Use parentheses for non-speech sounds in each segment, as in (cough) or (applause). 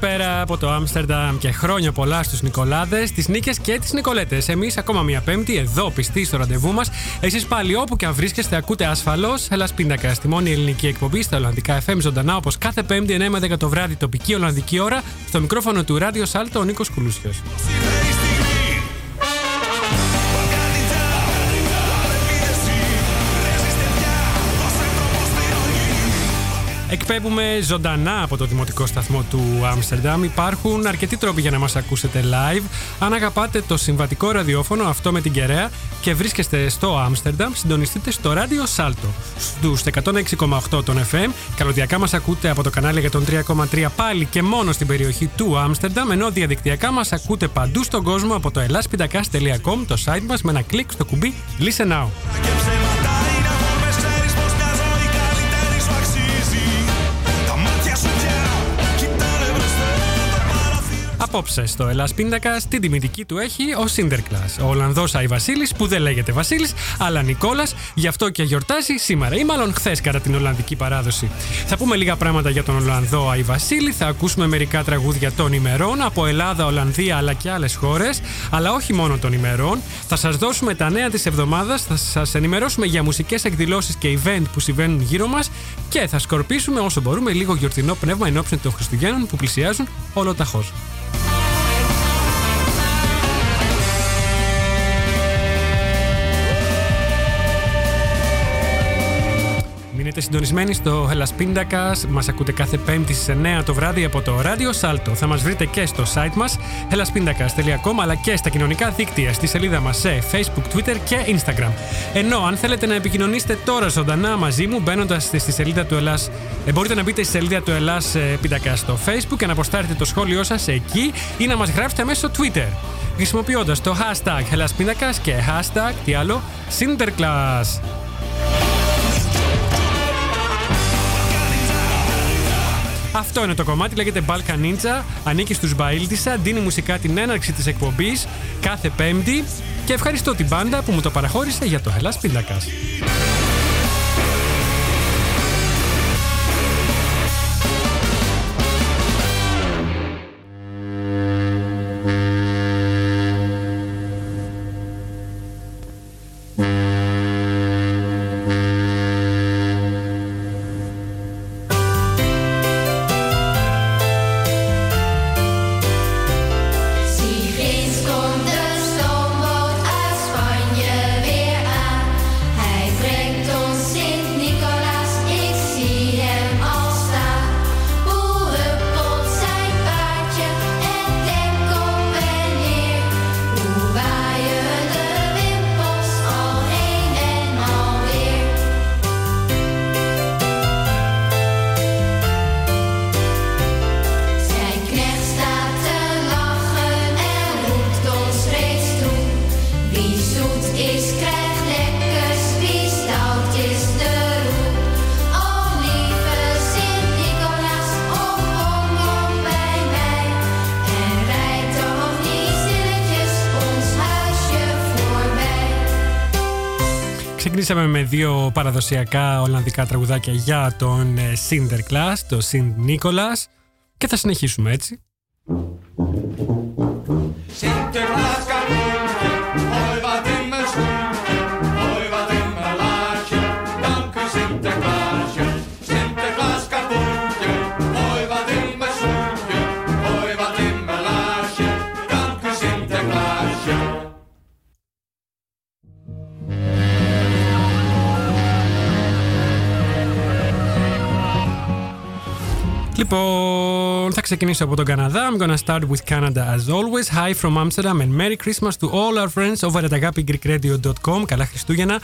Καλησπέρα από το Άμστερνταμ και χρόνια πολλά στους Νικολάδες, τις Νίκες και τις Νικολέτες. Εμείς ακόμα μία Πέμπτη εδώ πιστοί στο ραντεβού μας. Εσείς πάλι όπου και αν βρίσκεστε, ακούτε ασφαλώς Ελλάς Πίντακα στη μόνη ελληνική εκπομπή στα Ολλανδικά FM ζωντανά όπως κάθε Πέμπτη 9 με 10 το βράδυ τοπική Ολλανδική ώρα στο μικρόφωνο του Ράδιο Σάλτο ο Νίκος Κουλούσιος. Εκπέμπουμε ζωντανά από το δημοτικό σταθμό του Άμστερνταμ. Υπάρχουν αρκετοί τρόποι για να μας ακούσετε live. Αν αγαπάτε το συμβατικό ραδιόφωνο, αυτό με την κεραία, και βρίσκεστε στο Άμστερνταμ, συντονιστείτε στο ράδιο Σάλτο. Στους 106,8 των FM. Καλωδιακά μας ακούτε από το κανάλι για τον 3,3 πάλι και μόνο στην περιοχή του Άμστερνταμ, ενώ διαδικτυακά μας ακούτε παντού στον κόσμο από το elaspitakas.com, το site μας, με ένα κλικ στο κουμπί Listen Now. Απόψε στο Ελλάς Πίντακα, την τιμητική του έχει ο Σίντερκλα. Ο Ολλανδός Άι Βασίλης, που δεν λέγεται Βασίλης, αλλά Νικόλας, γι' αυτό και γιορτάζει σήμερα ή μάλλον χθες κατά την Ολλανδική παράδοση. Θα πούμε λίγα πράγματα για τον Ολλανδό Άι Βασίλη, θα ακούσουμε μερικά τραγούδια των ημερών από Ελλάδα, Ολλανδία αλλά και άλλες χώρες, αλλά όχι μόνο των ημερών. Θα σας δώσουμε τα νέα της εβδομάδας, θα σας ενημερώσουμε για μουσικές εκδηλώσεις και event που συμβαίνουν γύρω μας και θα σκορπίσουμε όσο μπορούμε λίγο γιορτινό πνεύμα εν ώψη των Χριστουγέννων που πλησιάζουν ολοταχώς. Μείνετε συντονισμένοι στο Hellas Pindakaas. Μας ακούτε κάθε Πέμπτη στις 9 το βράδυ από το Radio Salto. Θα μας βρείτε και στο site μας hellaspindakas.com αλλά και στα κοινωνικά δίκτυα στη σελίδα μας σε Facebook, Twitter και Instagram. Ενώ αν θέλετε να επικοινωνήσετε τώρα ζωντανά μαζί μου μπαίνοντας στη σελίδα του Ελλάς ε, μπορείτε να μπείτε στη σελίδα του Ελλάς ε, Pindakaas στο Facebook και να αποστάρετε το σχόλιο σας εκεί ή να μας γράψετε μέσω Twitter χρησιμοποιώντας το hashtag Hellas Pindakaas και hashtag τι άλλο Sinterklaas. Αυτό είναι το κομμάτι, λέγεται Balkan Ninja, ανήκει στους Μπαίλτισα, δίνει μουσικά την έναρξη της εκπομπής κάθε πέμπτη και ευχαριστώ την μπάντα που μου το παραχώρησε για το Ελλάς Πίντακας. Ξεκινήσαμε με δύο παραδοσιακά Ολλανδικά τραγουδάκια για τον ε, Sinterklaas, το Sint Nicholas και θα συνεχίσουμε έτσι. Λοιπόν, θα ξεκινήσω από τον Καναδά. I'm gonna start with Canada as always. Hi from Amsterdam and Merry Christmas to all our friends over at agapigreekradio.com. Καλά Χριστούγεννα.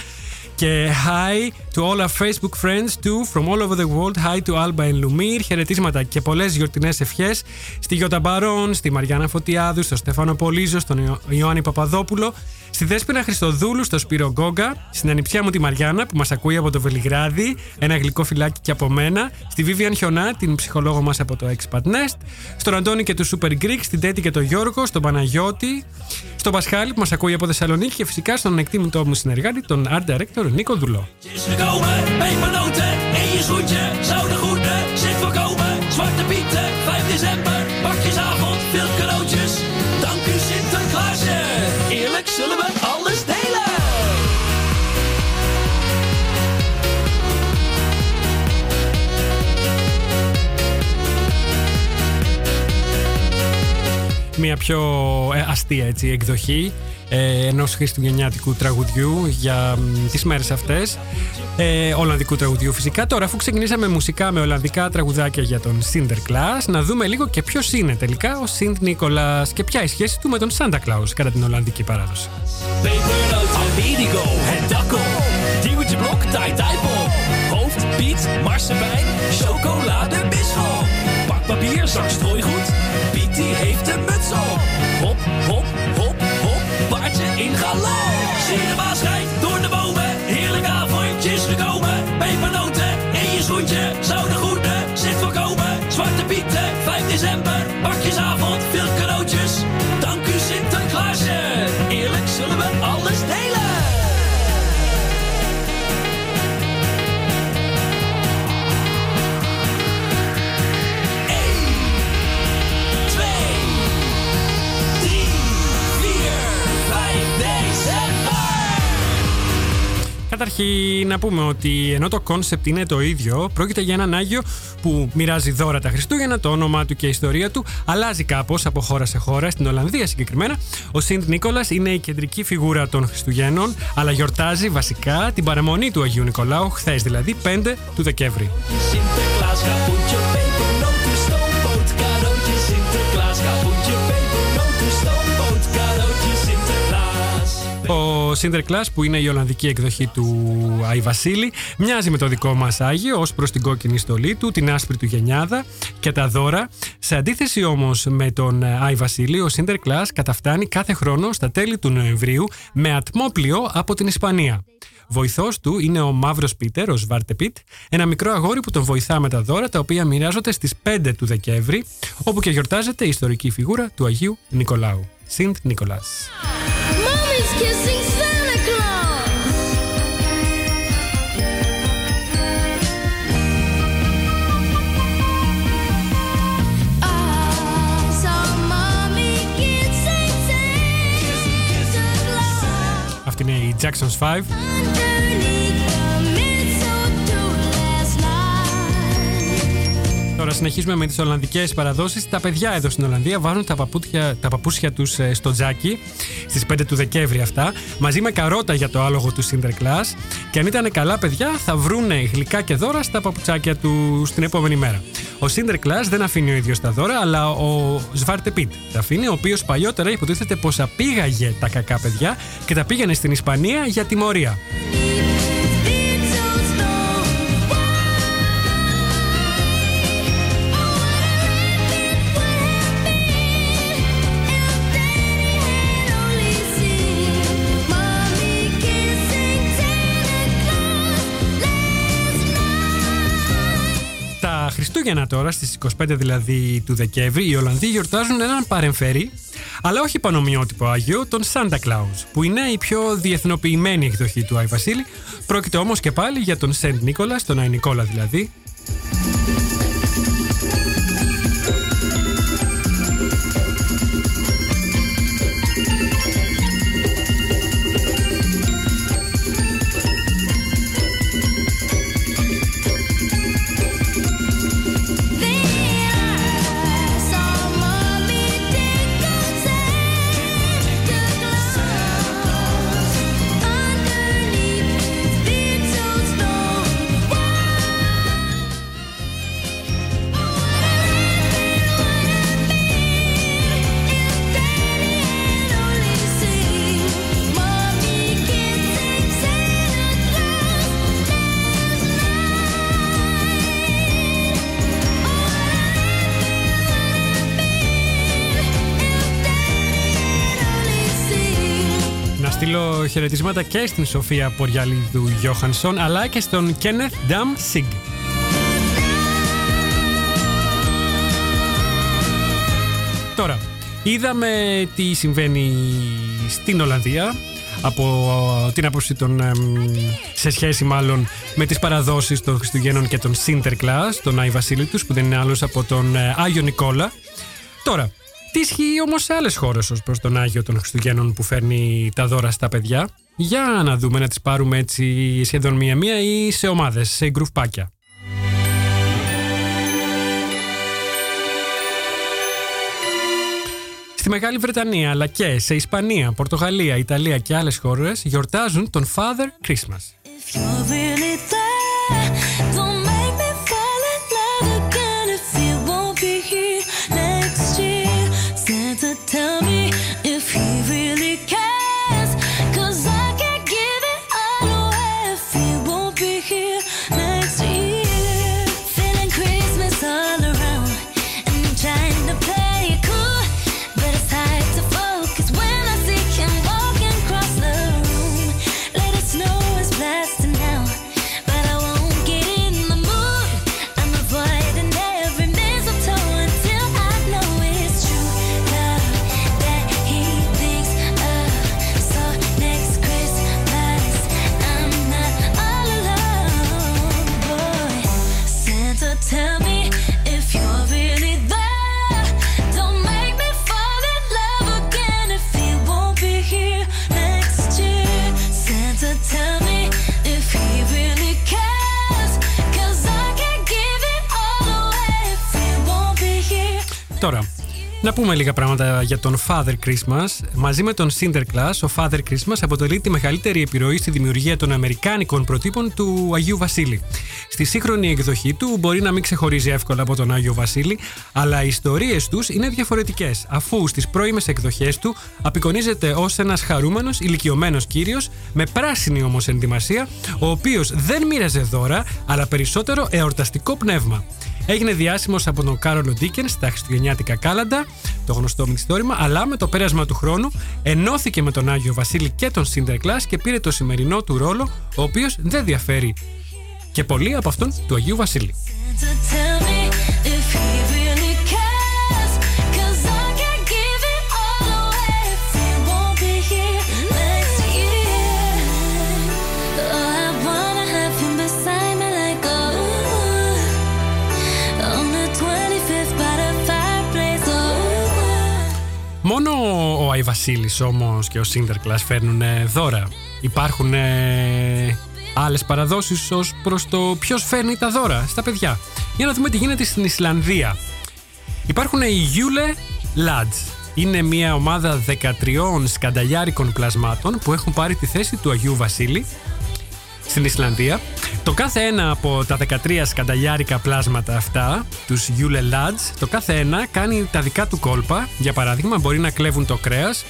Και hi to all our Facebook friends too from all over the world. Hi to Alba and Lumir. Χαιρετίσματα και πολλές γιορτινές ευχές στη Γιώτα Μπαρόν, στη Μαριάννα Φωτιάδου, στο Στέφανο Πολύζο, στον Ιω- Ιωάννη Παπαδόπουλο, στη Δέσποινα Χριστοδούλου, στο Σπύρο Γκόγκα, στην ανιψιά μου τη Μαριάννα που μας ακούει από το Βελιγράδι, ένα γλυκό φυλάκι και από μένα, στη Βίβιαν Χιονά, την ψυχολόγο μας από το Expat Nest, στον Αντώνη και του Super Greek, στην Τέτη και το Γιώργο, στον Παναγιώτη, στον Πασχάλη που μας ακούει από Θεσσαλονίκη και φυσικά στον εκτίμητο μου συνεργάτη, τον Art Director Νίκο Δουλό. Μια πιο ε, αστεία έτσι, εκδοχή ε, ενός χριστουγεννιάτικου τραγουδιού για μ, τις μέρες αυτές. Ε, Ολλανδικού τραγουδιού φυσικά. Τώρα, αφού ξεκινήσαμε μουσικά με Ολλανδικά τραγουδάκια για τον Sinterklaas, να δούμε λίγο και ποιος είναι τελικά ο Sint Nicholas και ποια η σχέση του με τον Santa Claus κατά την Ολλανδική παράδοση. Pepernoten, Amerigo, het dakkel, Diewertje Blok, Tai Dijpel, Hoofd, Piet, Marsepein, chocolade, bisschop. Papier, zak strooigoed, Piet die heeft een muts op. Hop, hop, hop, hop, paardje in galop. Zie de baas rijdt door de bomen, heerlijk avondjes gekomen. Pepernoten in je schoentje, zouden groeten, zit voorkomen. Zwarte pieten, 5 december, pakjesavond, veel Καταρχήν να πούμε ότι ενώ το κόνσεπτ είναι το ίδιο, πρόκειται για έναν Άγιο που μοιράζει δώρα τα Χριστούγεννα, το όνομά του και η ιστορία του αλλάζει κάπως από χώρα σε χώρα, στην Ολλανδία συγκεκριμένα. Ο Sint Nicolaas είναι η κεντρική φιγούρα των Χριστουγέννων, αλλά γιορτάζει βασικά την παραμονή του Αγίου Νικολάου, χθες δηλαδή 5 του Δεκέμβρη. Ο Sinterklaas που είναι η Ολλανδική εκδοχή του Άι Βασίλη μοιάζει με το δικό μας Άγιο ως προς την κόκκινη στολή του, την άσπρη του γενιάδα και τα δώρα. Σε αντίθεση όμως με τον Άι Βασίλη, ο Sinterklaas καταφτάνει κάθε χρόνο στα τέλη του Νοεμβρίου με ατμόπλιο από την Ισπανία. Βοηθός του είναι ο Μαύρος Πίτερ, ο Σβάρτε Πιτ, ένα μικρό αγόρι που τον βοηθά με τα δώρα τα οποία μοιράζονται στις 5 του Δεκέμβρη, όπου και γιορτάζεται η ιστορική φιγούρα του Αγίου Νικολάου. Σιντ Νικολάς. Αυτή είναι η Jackson's 5. Τώρα συνεχίζουμε με τις Ολλανδικές παραδόσεις. Τα παιδιά εδώ στην Ολλανδία βάζουν τα, παπούτια, τα παπούσια τους ε, στο τζάκι στις 5 του Δεκέμβρη αυτά, μαζί με καρότα για το άλογο του Sinterklaas και αν ήταν καλά παιδιά θα βρούνε γλυκά και δώρα στα παπουτσάκια του την επόμενη μέρα. Ο Sinterklaas δεν αφήνει ο ίδιος τα δώρα, αλλά ο Σβάρτε Πιτ τα αφήνει, ο οποίος παλιότερα υποτίθεται πως απήγαγε τα κακά παιδιά και τα πήγαινε στην Ισπανία για τιμωρία. Χριστούγεννα τώρα, στις 25 δηλαδή του Δεκέμβρη, οι Ολλανδοί γιορτάζουν έναν παρεμφερή, αλλά όχι πανομοιότυπο Άγιο, τον Santa Claus, που είναι η πιο διεθνοποιημένη εκδοχή του Άι Βασίλη. Πρόκειται όμως και πάλι για τον Σεντ Νίκολας, τον Άι Νικόλα δηλαδή, χαιρετισμάτα και στην Σοφία Ποριαλίδου Γιώχανσον αλλά και στον Κένεθ Νταμ Σιγκ. Τώρα, είδαμε τι συμβαίνει στην Ολλανδία από την άποψη των, εμ, σε σχέση μάλλον με τις παραδόσεις των Χριστουγέννων και των Sinterklaas, τον Άι Βασίλη τους, που δεν είναι άλλος από τον ε, Άγιο Νικόλα. Τώρα, τι ισχύει όμως σε άλλες χώρες ως προς τον Άγιο των Χριστουγέννων που φέρνει τα δώρα στα παιδιά; Για να δούμε να τις πάρουμε έτσι σχεδόν μία-μία ή σε ομάδες, σε γκρουφπάκια. Στη Μεγάλη Βρετανία αλλά και σε Ισπανία, Πορτογαλία, Ιταλία και άλλες χώρες γιορτάζουν τον Father Christmas. If you're really there, λίγα πράγματα για τον Father Christmas. Μαζί με τον Sinterklaas, ο Father Christmas αποτελεί τη μεγαλύτερη επιρροή στη δημιουργία των Αμερικάνικων προτύπων του Αγίου Βασίλη. Στη σύγχρονη εκδοχή του μπορεί να μην ξεχωρίζει εύκολα από τον Άγιο Βασίλη, αλλά οι ιστορίες τους είναι διαφορετικές, αφού στις πρώιμες εκδοχές του απεικονίζεται ως ένας χαρούμενος ηλικιωμένος κύριος με πράσινη όμως ενδυμασία, ο οποίος δεν μοίραζε δώρα, αλλά περισσότερο εορταστικό πνεύμα. Έγινε διάσημος από τον Κάρολο Ντίκεν στα Χριστουγεννιάτικα Κάλαντα, το γνωστό μυθιστόρημα, αλλά με το πέρασμα του χρόνου ενώθηκε με τον Άγιο Βασίλη και τον Sinterklaas και πήρε το σημερινό του ρόλο, ο οποίος δεν διαφέρει και πολύ από αυτόν του Αγίου Βασίλη. Ο Άι Βασίλης όμως και ο Sinterklaas φέρνουν ε, δώρα. Υπάρχουν ε, άλλες παραδόσεις ως προς το ποιος φέρνει τα δώρα στα παιδιά. Για να δούμε τι γίνεται στην Ισλανδία. Υπάρχουν οι Yule Lads. Είναι μια ομάδα 13 σκανταλιάρικων πλασμάτων που έχουν πάρει τη θέση του Αγίου Βασίλη στην Ισλανδία. Το κάθε ένα από τα 13 σκανταλιάρικα πλάσματα αυτά, τους Yule Lads, το κάθε ένα κάνει τα δικά του κόλπα. Για παράδειγμα, μπορεί να κλέβουν το κρέας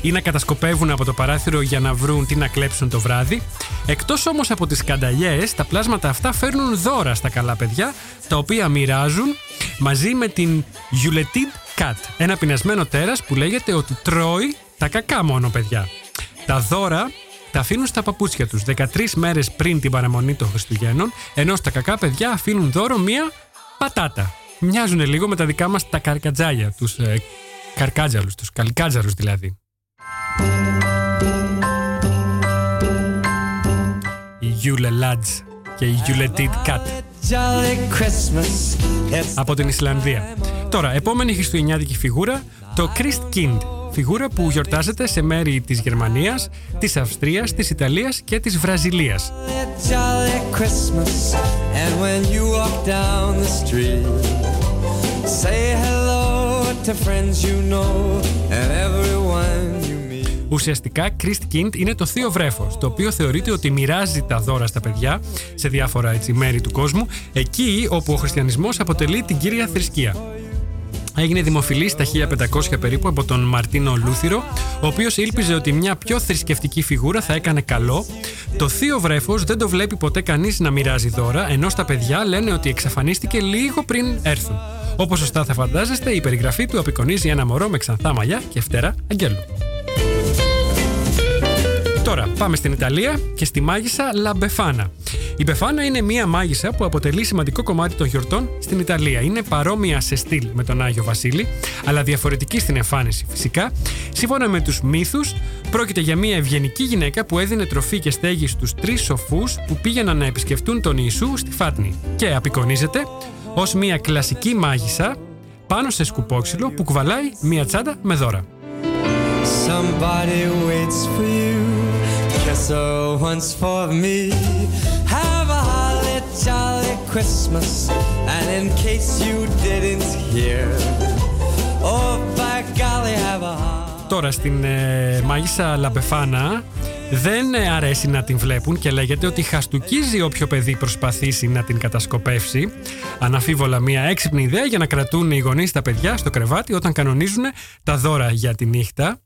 ή να κατασκοπεύουν από το παράθυρο για να βρουν τι να κλέψουν το βράδυ. Εκτός όμως από τις σκανταλιές, τα πλάσματα αυτά φέρνουν δώρα στα καλά παιδιά, τα οποία μοιράζουν μαζί με την Yuletide Cat, ένα πεινασμένο τέρας που λέγεται ότι τρώει τα κακά μόνο παιδιά. Τα δώρα τα αφήνουν στα παπούτσια τους 13 μέρες πριν την παραμονή των Χριστουγέννων, ενώ στα κακά παιδιά αφήνουν δώρο μία πατάτα. Μοιάζουν λίγο με τα δικά μας τα καρκατζάλια, τους ε, καρκάτζαλους, τους καλικάτζαλους δηλαδή. Η Yule Lads και η Yuletide Cat Jolly Christmas. It's από την Ισλανδία. Τώρα, επόμενη χριστουγεννιάτικη φιγούρα, το Christkind. Φιγούρα που γιορτάζεται σε μέρη της Γερμανίας, της Αυστρίας, της Ιταλίας και της Βραζιλίας. a jolly Christmas. And when you walk down the street, say hello to friends you know and everyone you meet. Ουσιαστικά, Christkind είναι το θείο βρέφος, το οποίο θεωρείται ότι μοιράζει τα δώρα στα παιδιά σε διάφορα έτσι, μέρη του κόσμου, εκεί όπου ο χριστιανισμός αποτελεί την κύρια θρησκεία. Έγινε δημοφιλή στα 1500 περίπου από τον Μαρτίνο Λούθυρο, ο οποίος ήλπιζε ότι μια πιο θρησκευτική φιγούρα θα έκανε καλό. Το θείο βρέφος δεν το βλέπει ποτέ κανείς να μοιράζει δώρα, ενώ στα παιδιά λένε ότι εξαφανίστηκε λίγο πριν έρθουν. Όπως σωστά θα φαντάζεστε, η περιγραφή του απεικονίζει ένα μωρό με ξανθά μαλλιά και φτερά αγγέλου. Τώρα πάμε στην Ιταλία και στη μάγισσα La Befana. Η Befana είναι μία μάγισσα που αποτελεί σημαντικό κομμάτι των γιορτών στην Ιταλία. Είναι παρόμοια σε στυλ με τον Άγιο Βασίλη, αλλά διαφορετική στην εμφάνιση φυσικά. Σύμφωνα με τους μύθους, πρόκειται για μία ευγενική γυναίκα που έδινε τροφή και στέγη στους τρεις σοφούς που πήγαιναν να επισκεφτούν τον Ιησού στη Φάτνη. Και απεικονίζεται ως μία κλασική μάγισσα πάνω σε σκουπόξυλο που κουβαλάει μία τσάντα με δώρα. Somebody waits for you. Kiss her once for me. Have a holly jolly Christmas. And in case you didn't hear, oh by golly, have a holly. Τώρα στην ε, μάγισσα Λαμπεφάνα δεν ε, αρέσει να την βλέπουν και λέγεται ότι χαστούκίζει όποιο παιδί προσπαθήσει να την κατασκοπεύσει. Αναφίβολα μια έξυπνη ιδέα για να κρατούν οι γονείς τα παιδιά στο κρεβάτι όταν κανονίζουν τα δώρα για τη νύχτα.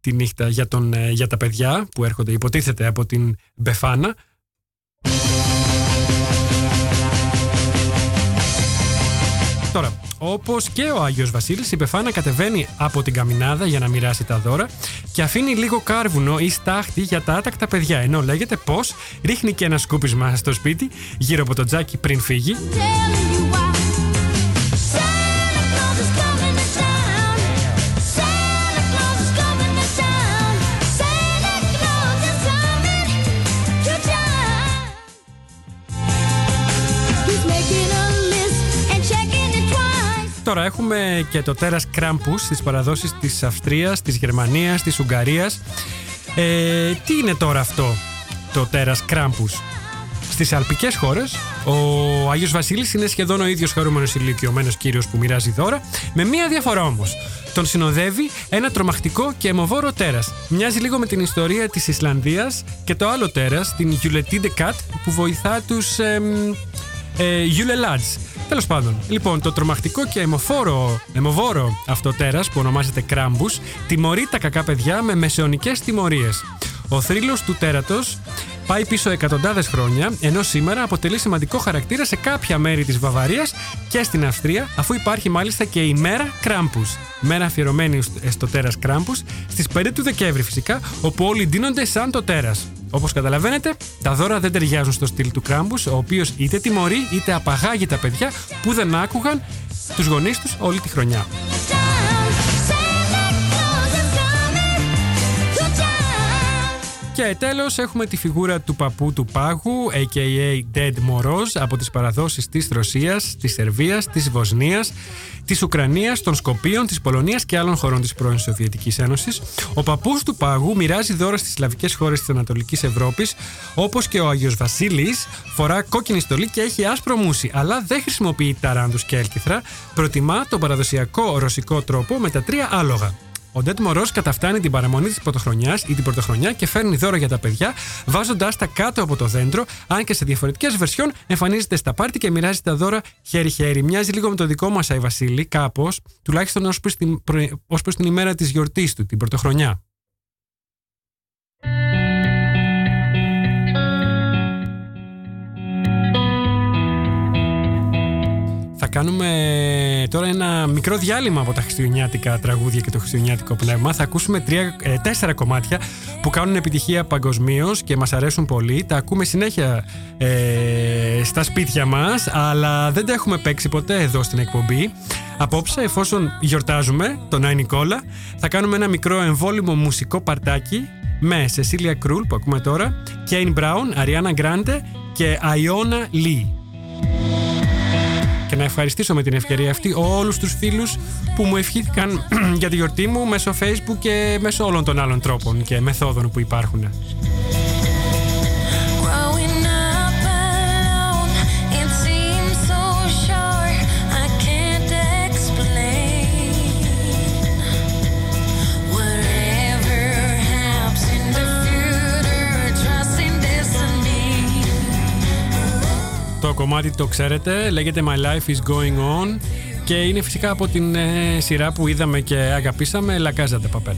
Τη νύχτα για, τον, ε, για τα παιδιά που έρχονται υποτίθεται από την Μπεφάνα. Τώρα, όπως και ο Άγιος Βασίλης, η Πεφάνα κατεβαίνει από την καμινάδα για να μοιράσει τα δώρα και αφήνει λίγο κάρβουνο ή στάχτη για τα άτακτα παιδιά. Ενώ λέγεται πως ρίχνει και ένα σκούπισμα στο σπίτι γύρω από το τζάκι πριν φύγει. Τώρα έχουμε και το τέρας Κράμπους στις παραδόσεις της Αυστρίας, της Γερμανίας, της Ουγγαρίας. Ε, τι είναι τώρα αυτό το τέρας Κράμπους. Στις αλπικές χώρες, ο Άγιος Βασίλης είναι σχεδόν ο ίδιος χαρούμενος ηλικιωμένος κύριος που μοιράζει δώρα, με μία διαφορά όμως. Τον συνοδεύει ένα τρομακτικό και αιμοβόρο τέρας. Μοιάζει λίγο με την ιστορία της Ισλανδίας και το άλλο τέρας, την Yuletide Cat, που βοηθά τους εμ, ε, Yule Lads. Τέλος πάντων, λοιπόν, το τρομακτικό και αιμοφόρο, αιμοβόρο αυτό τέρας που ονομάζεται Κράμπους τιμωρεί τα κακά παιδιά με μεσαιωνικές τιμωρίες. Ο θρύλος του τέρατος πάει πίσω εκατοντάδες χρόνια, ενώ σήμερα αποτελεί σημαντικό χαρακτήρα σε κάποια μέρη της Βαβαρίας και στην Αυστρία, αφού υπάρχει μάλιστα και η μέρα Κράμπους. Μέρα αφιερωμένη στο τέρας Κράμπους, στις 5 του Δεκέμβρη φυσικά, όπου όλοι ντύνονται σαν το τέρας. Όπως καταλαβαίνετε, τα δώρα δεν ταιριάζουν στο στυλ του Κράμπους, ο οποίος είτε τιμωρεί είτε απαγάγει τα παιδιά που δεν άκουγαν τους γονείς τους όλη τη χρονιά. Και τέλος έχουμε τη φιγούρα του παππού του πάγου, a.k.a. Dead Moroz, από τις παραδόσεις της Ρωσίας, της Σερβίας, της Βοσνίας, της Ουκρανίας, των Σκοπίων, της Πολωνίας και άλλων χωρών της πρώην Σοβιετικής Ένωσης. Ο παππούς του πάγου μοιράζει δώρα στις σλαβικές χώρες της Ανατολικής Ευρώπης, όπως και ο Άγιος Βασίλης, φορά κόκκινη στολή και έχει άσπρο μουσι, αλλά δεν χρησιμοποιεί ταράνδου και έλκυθρα, προτιμά τον παραδοσιακό ρωσικό τρόπο με τα τρία άλογα. Ο Ντέτ Μωρός καταφτάνει την παραμονή της πρωτοχρονιάς ή την πρωτοχρονιά και φέρνει δώρα για τα παιδιά, βάζοντάς τα κάτω από το δέντρο, αν και σε διαφορετικές βερσιόν εμφανίζεται στα πάρτι και μοιράζει τα δώρα χέρι-χέρι. Μοιάζει λίγο με το δικό μας Άι Βασίλη, κάπως, τουλάχιστον ως προς την, προ- ως προς την ημέρα της γιορτής του, την πρωτοχρονιά. Κάνουμε τώρα ένα μικρό διάλειμμα από τα χριστουγεννιάτικα τραγούδια και το χριστουγεννιάτικο πνεύμα. Θα ακούσουμε τρία, ε, τέσσερα κομμάτια που κάνουν επιτυχία παγκοσμίως και μας αρέσουν πολύ. Τα ακούμε συνέχεια ε, στα σπίτια μας, αλλά δεν τα έχουμε παίξει ποτέ εδώ στην εκπομπή. Απόψε, εφόσον γιορτάζουμε τον Άι Νικόλα, θα κάνουμε ένα μικρό εμβόλυμο μουσικό παρτάκι με Σεσίλια Κρούλ που ακούμε τώρα, Κέιν Μπράουν, Αριάννα Γκράντε και Αϊώνα Λί. Και να ευχαριστήσω με την ευκαιρία αυτή όλους τους φίλους που μου ευχήθηκαν (clears throat) για τη γιορτή μου μέσω facebook και μέσω όλων των άλλων τρόπων και μεθόδων που υπάρχουν. Το κομμάτι το ξέρετε, λέγεται My Life is Going On και είναι φυσικά από την ε, σειρά που είδαμε και αγαπήσαμε, La Casa de Papel.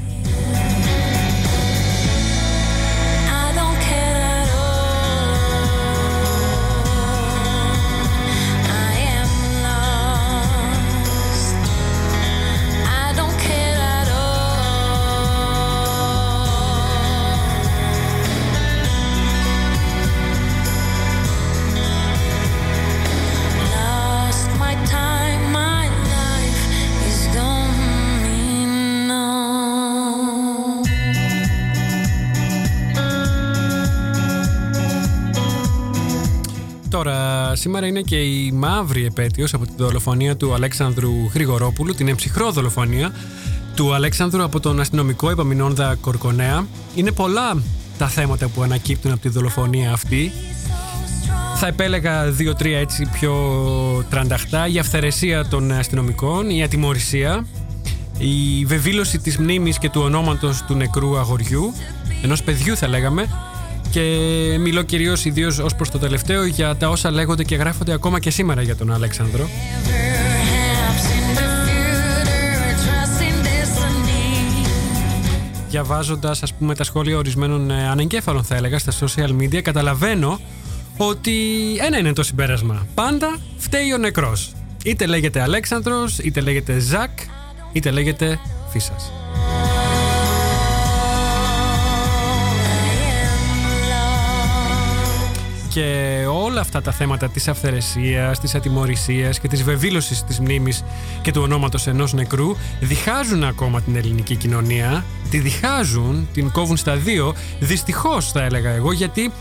Σήμερα είναι και η μαύρη επέτειος από τη δολοφονία του Αλέξανδρου Γρηγορόπουλου, την εμψυχρό δολοφονία του Αλέξανδρου από τον αστυνομικό Επαμινόνδα Κορκονέα. Είναι πολλά τα θέματα που ανακύπτουν από τη δολοφονία αυτή. Θα επέλεγα δύο-τρία έτσι πιο τρανταχτά. Η αυθαιρεσία των αστυνομικών, η ατιμορρησία, η βεβήλωση της μνήμης και του ονόματος του νεκρού αγοριού, ενός παιδιού θα λέγαμε, και μιλώ κυρίως ιδίως ως προς το τελευταίο για τα όσα λέγονται και γράφονται ακόμα και σήμερα για τον Αλέξανδρο. Perhaps in the future, trust in destiny. Διαβάζοντας ας πούμε τα σχόλια ορισμένων ε, ανεγκέφαλων θα έλεγα στα social media καταλαβαίνω ότι ένα είναι το συμπέρασμα. Πάντα φταίει ο νεκρός. Είτε λέγεται Αλέξανδρος, είτε λέγεται Ζακ, είτε λέγεται Φίσας. Και όλα αυτά τα θέματα της αυθαιρεσίας, της ατιμορρησίας και της βεβήλωσης της μνήμης και του ονόματος ενός νεκρού διχάζουν ακόμα την ελληνική κοινωνία, τη διχάζουν, την κόβουν στα δύο, δυστυχώς θα έλεγα εγώ, γιατί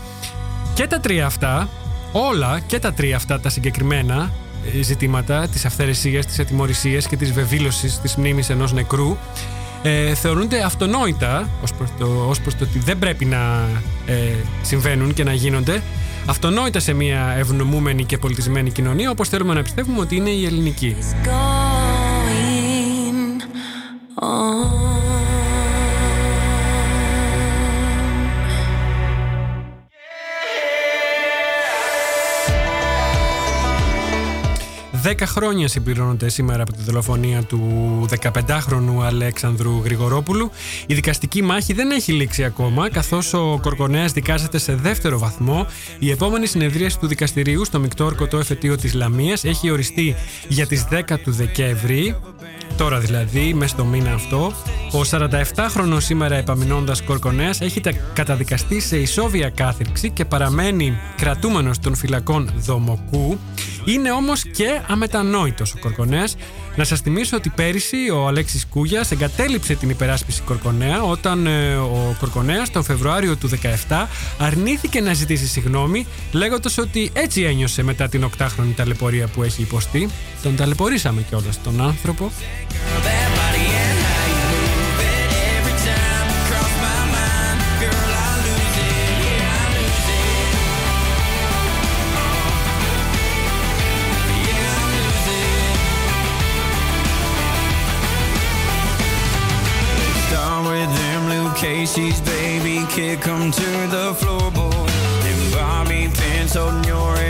και τα τρία αυτά, όλα και τα τρία αυτά τα συγκεκριμένα ε, ζητήματα της αυθαιρεσίας, της ατιμορρησίας και της βεβήλωσης της μνήμης ενός νεκρού ε, θεωρούνται αυτονόητα ως προς, το, ως προς το ότι δεν πρέπει να ε, συμβαίνουν και να γίνονται αυτονόητα σε μια ευνομούμενη και πολιτισμένη κοινωνία όπως θέλουμε να πιστεύουμε ότι είναι η ελληνική. 10 χρόνια συμπληρώνονται σήμερα από τη δολοφονία του 15χρονου Αλέξανδρου Γρηγορόπουλου. Η δικαστική μάχη δεν έχει λήξει ακόμα, καθώς ο Κορκονέας δικάζεται σε δεύτερο βαθμό. Η επόμενη συνεδρίαση του δικαστηρίου στο μεικτό ορκωτό εφετείο της Λαμίας έχει οριστεί για τις 10 του Δεκέμβρη. Τώρα δηλαδή, μέσα στο μήνα αυτό, ο 47χρονος σήμερα επαμεινώντας Κορκονέας έχει τα- καταδικαστεί σε ισόβια κάθυρξη και παραμένει κρατούμενος των φυλακών Δομοκού. Είναι όμως και αμετανόητος ο Κορκονέας. Να σας θυμίσω ότι πέρυσι ο Αλέξης Κούγιας εγκατέλειψε την υπεράσπιση Κορκονέα όταν ε, ο Κορκονέας τον Φεβρουάριο του 17 αρνήθηκε να ζητήσει συγγνώμη λέγοντας ότι έτσι ένιωσε μετά την οκτάχρονη ταλαιπωρία που έχει υποστεί. Τον ταλαιπωρήσαμε κιόλας τον άνθρωπο. Casey's baby, kick 'em to the floorboard. Them Bobby pins holding your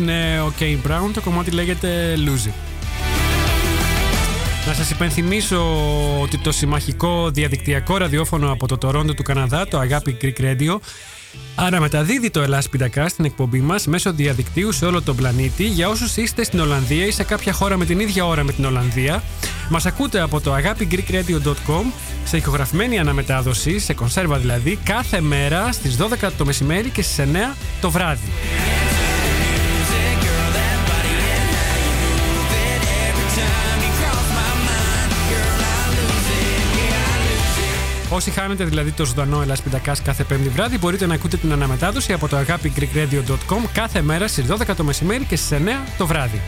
είναι ο Kane Brown. Το κομμάτι λέγεται Lose It. Να σας υπενθυμίσω ότι το συμμαχικό διαδικτυακό ραδιόφωνο από το Τορόντο του Καναδά, το Αγάπη Greek Radio, αναμεταδίδει το Ελλάς Πιντακά στην εκπομπή μας μέσω διαδικτύου σε όλο τον πλανήτη για όσους είστε στην Ολλανδία ή σε κάποια χώρα με την ίδια ώρα με την Ολλανδία. Μας ακούτε από το agapigreekradio.com σε ηχογραφημένη αναμετάδοση, σε κονσέρβα δηλαδή, κάθε μέρα στις 12 το μεσημέρι και στις 9 το βράδυ. Όσοι χάνετε δηλαδή το ζωντανό Ελλάς Πιντακάς κάθε πέμπτη βράδυ μπορείτε να ακούτε την αναμετάδοση από το agapigreekradio.com κάθε μέρα στις 12 το μεσημέρι και στις 9 το βράδυ.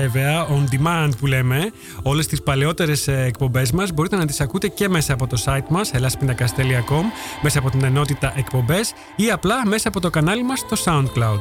Βέβαια, on demand που λέμε, όλες τις παλαιότερες ε, εκπομπές μας μπορείτε να τις ακούτε και μέσα από το site μας, elaspinacas.com, μέσα από την ενότητα εκπομπές ή απλά μέσα από το κανάλι μας στο SoundCloud.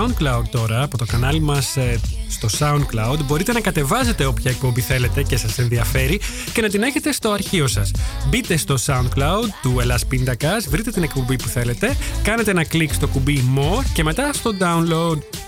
SoundCloud τώρα, από το κανάλι μας ε, στο SoundCloud, μπορείτε να κατεβάζετε όποια εκπομπή θέλετε και σας ενδιαφέρει και να την έχετε στο αρχείο σας. Μπείτε στο SoundCloud του Ελλάς Πίντακας, βρείτε την εκπομπή που θέλετε, κάνετε ένα κλικ στο κουμπί More και μετά στο Download.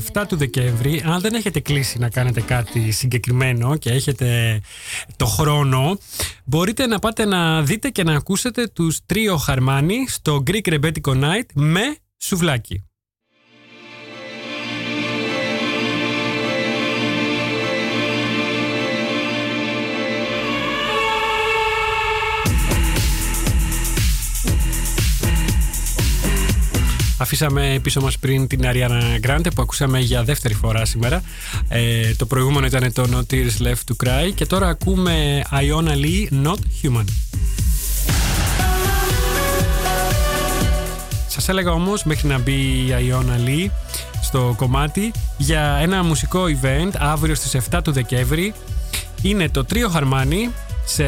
Στις 7 του Δεκέμβρη, αν δεν έχετε κλείσει να κάνετε κάτι συγκεκριμένο και έχετε το χρόνο, μπορείτε να πάτε να δείτε και να ακούσετε τους Τρίο Χαρμάνι στο Greek Rebetiko Night με σουβλάκι. Αφήσαμε πίσω μας πριν την Ariana Grande που ακούσαμε για δεύτερη φορά σήμερα. Ε, το προηγούμενο ήταν το No Tears Left to Cry και τώρα ακούμε Iona Lee Not Human. Σας έλεγα όμως μέχρι να μπει η Iona Lee στο κομμάτι για ένα μουσικό event αύριο στις 7 του Δεκέμβρη. Είναι το τρίο Χαρμάνι σε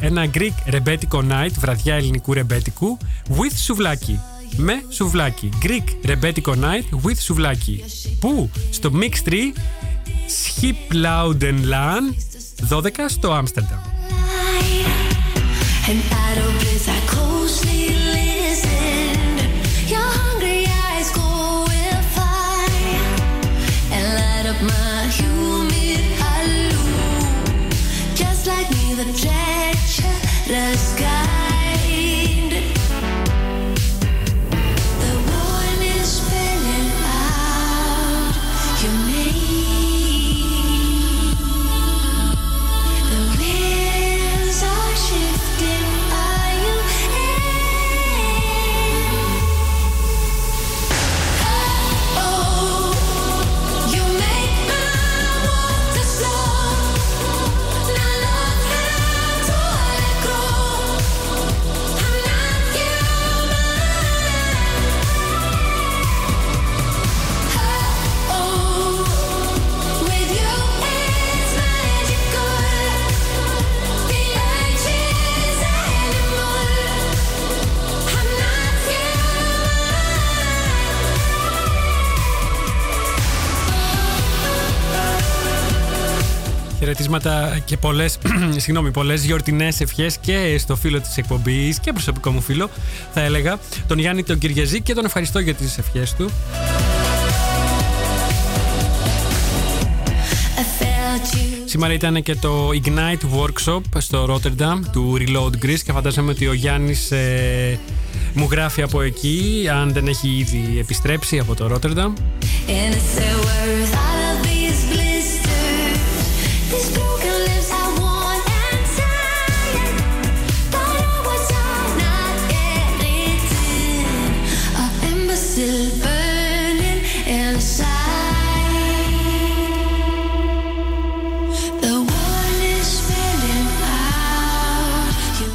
ένα Greek ρεμπέτικο night, βραδιά ελληνικού ρεμπέτικου, with σουβλάκι. Με σουβλάκι. Greek ρεμπέτικο night with σουβλάκι. Πού; Στο Mix 3 Schiploudenlaan 12 στο Άμστερνταμ. And out of bliss, Χαιρετίσματα και πολλές (clears throat) συγγνώμη, πολλές γιορτινές ευχές και στο φίλο της εκπομπής και προσωπικό μου φίλο, θα έλεγα, τον Γιάννη τον Κυριαζή και τον ευχαριστώ για τις ευχές του. I felt you. Σήμερα ήταν και το Ignite Workshop στο Rotterdam του Reload Greece και φαντάζομαι ότι ο Γιάννης ε, μου γράφει από εκεί, αν δεν έχει ήδη επιστρέψει από το Rotterdam.